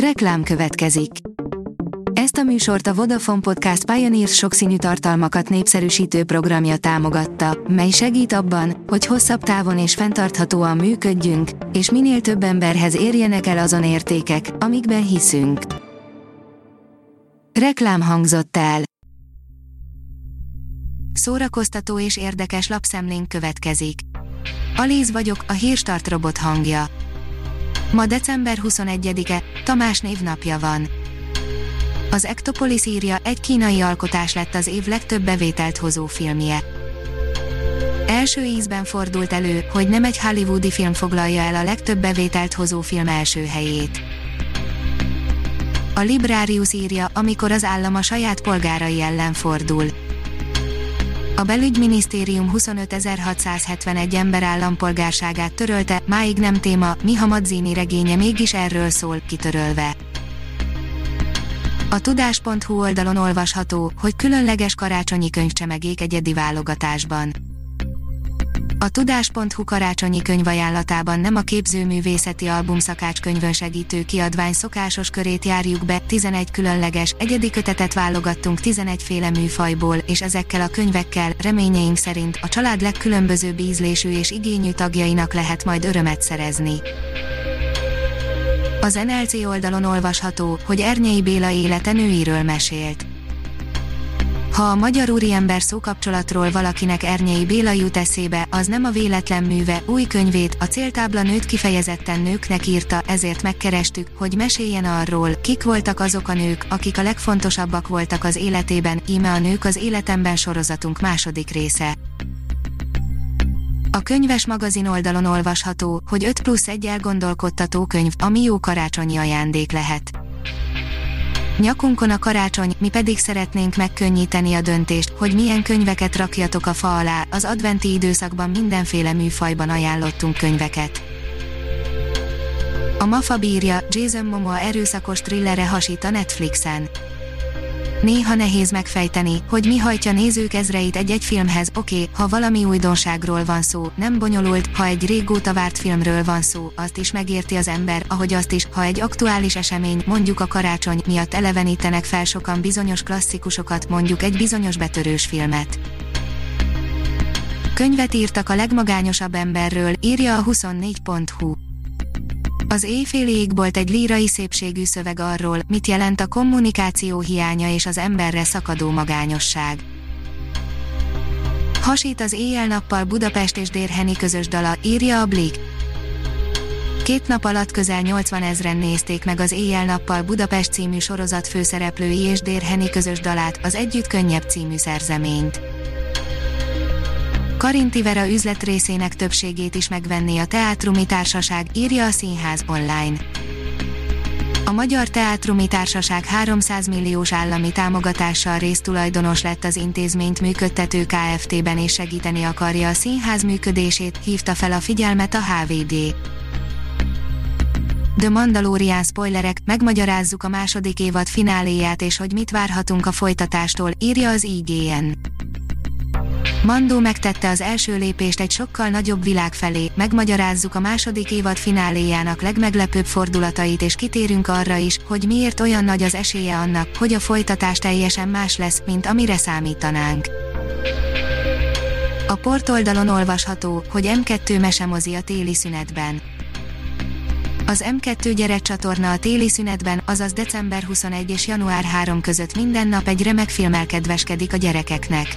Reklám következik. Ezt a műsort a Vodafone Podcast Pioneers sokszínű tartalmakat népszerűsítő programja támogatta, mely segít abban, hogy hosszabb távon és fenntarthatóan működjünk, és minél több emberhez érjenek el azon értékek, amikben hiszünk. Reklám hangzott el. Szórakoztató és érdekes lapszemlénk következik. Alíz vagyok, a hírstart robot hangja. Ma december 21-e, Tamás névnapja van. Az Ektopolis írja, egy kínai alkotás lett az év legtöbb bevételt hozó filmje. Első ízben fordult elő, hogy nem egy hollywoodi film foglalja el a legtöbb bevételt hozó film első helyét. A Librarius írja, amikor az állam a saját polgárai ellen fordul. A belügyminisztérium 25.671 ember állampolgárságát törölte, máig nem téma, Miha Madzini regénye mégis erről szól, kitörölve. A tudás.hu oldalon olvasható, hogy különleges karácsonyi könyvcsemegék egyedi válogatásban. A Tudás.hu karácsonyi könyvajánlatában nem a képzőművészeti album szakácskönyvön segítő kiadvány szokásos körét járjuk be, 11 különleges, egyedi kötetet válogattunk 11 féle műfajból, és ezekkel a könyvekkel, reményeink szerint, a család legkülönbözőbb ízlésű és igényű tagjainak lehet majd örömet szerezni. Az NLC oldalon olvasható, hogy Ernyei Béla élete nőiről mesélt. Ha a magyar úriember szókapcsolatról valakinek Ernyei Béla jut eszébe, az nem a véletlen műve, új könyvét, a céltábla nőt kifejezetten nőknek írta, ezért megkerestük, hogy meséljen arról, kik voltak azok a nők, akik a legfontosabbak voltak az életében, íme a nők az életemben sorozatunk második része. A könyves magazin oldalon olvasható, hogy 5 plusz 1 elgondolkodtató könyv, ami jó karácsonyi ajándék lehet. Nyakunkon a karácsony, mi pedig szeretnénk megkönnyíteni a döntést, hogy milyen könyveket rakjatok a fa alá, az adventi időszakban mindenféle műfajban ajánlottunk könyveket. A Mafa bírja, Jason Momoa erőszakos thrillere hasít a Netflixen. Néha nehéz megfejteni, hogy mi hajtja nézők ezreit egy-egy filmhez, oké, ha valami újdonságról van szó, nem bonyolult, ha egy régóta várt filmről van szó, azt is megérti az ember, ahogy azt is, ha egy aktuális esemény, mondjuk a karácsony, miatt elevenítenek fel sokan bizonyos klasszikusokat, mondjuk egy bizonyos betörős filmet. Könyvet írtak a legmagányosabb emberről, írja a 24.hu. Az éjféli égbolt egy lírai szépségű szöveg arról, mit jelent a kommunikáció hiánya és az emberre szakadó magányosság. Hasít az éjjel-nappal Budapest és Dérheni közös dala, írja a Blik. Két nap alatt közel 80 ezren nézték meg az Éjjel-nappal Budapest című sorozat főszereplői és Dérheni közös dalát, az Együtt könnyebb című szerzeményt. Karinti Vera üzletrészének többségét is megvenné a Teátrumi Társaság, írja a Színház online. A Magyar Teátrumi Társaság 300 milliós állami támogatással résztulajdonos lett az intézményt működtető KFT-ben és segíteni akarja a színház működését, hívta fel a figyelmet a HVD. The Mandalorian spoilerek, megmagyarázzuk a második évad fináléját és hogy mit várhatunk a folytatástól, írja az IGN. Mandó megtette az első lépést egy sokkal nagyobb világ felé, megmagyarázzuk a második évad fináléjának legmeglepőbb fordulatait és kitérünk arra is, hogy miért olyan nagy az esélye annak, hogy a folytatás teljesen más lesz, mint amire számítanánk. A portoldalon olvasható, hogy M2 mesemozi a téli szünetben. Az M2 gyerekcsatorna a téli szünetben, azaz december 21 és január 3 között minden nap egy remek filmmel kedveskedik a gyerekeknek.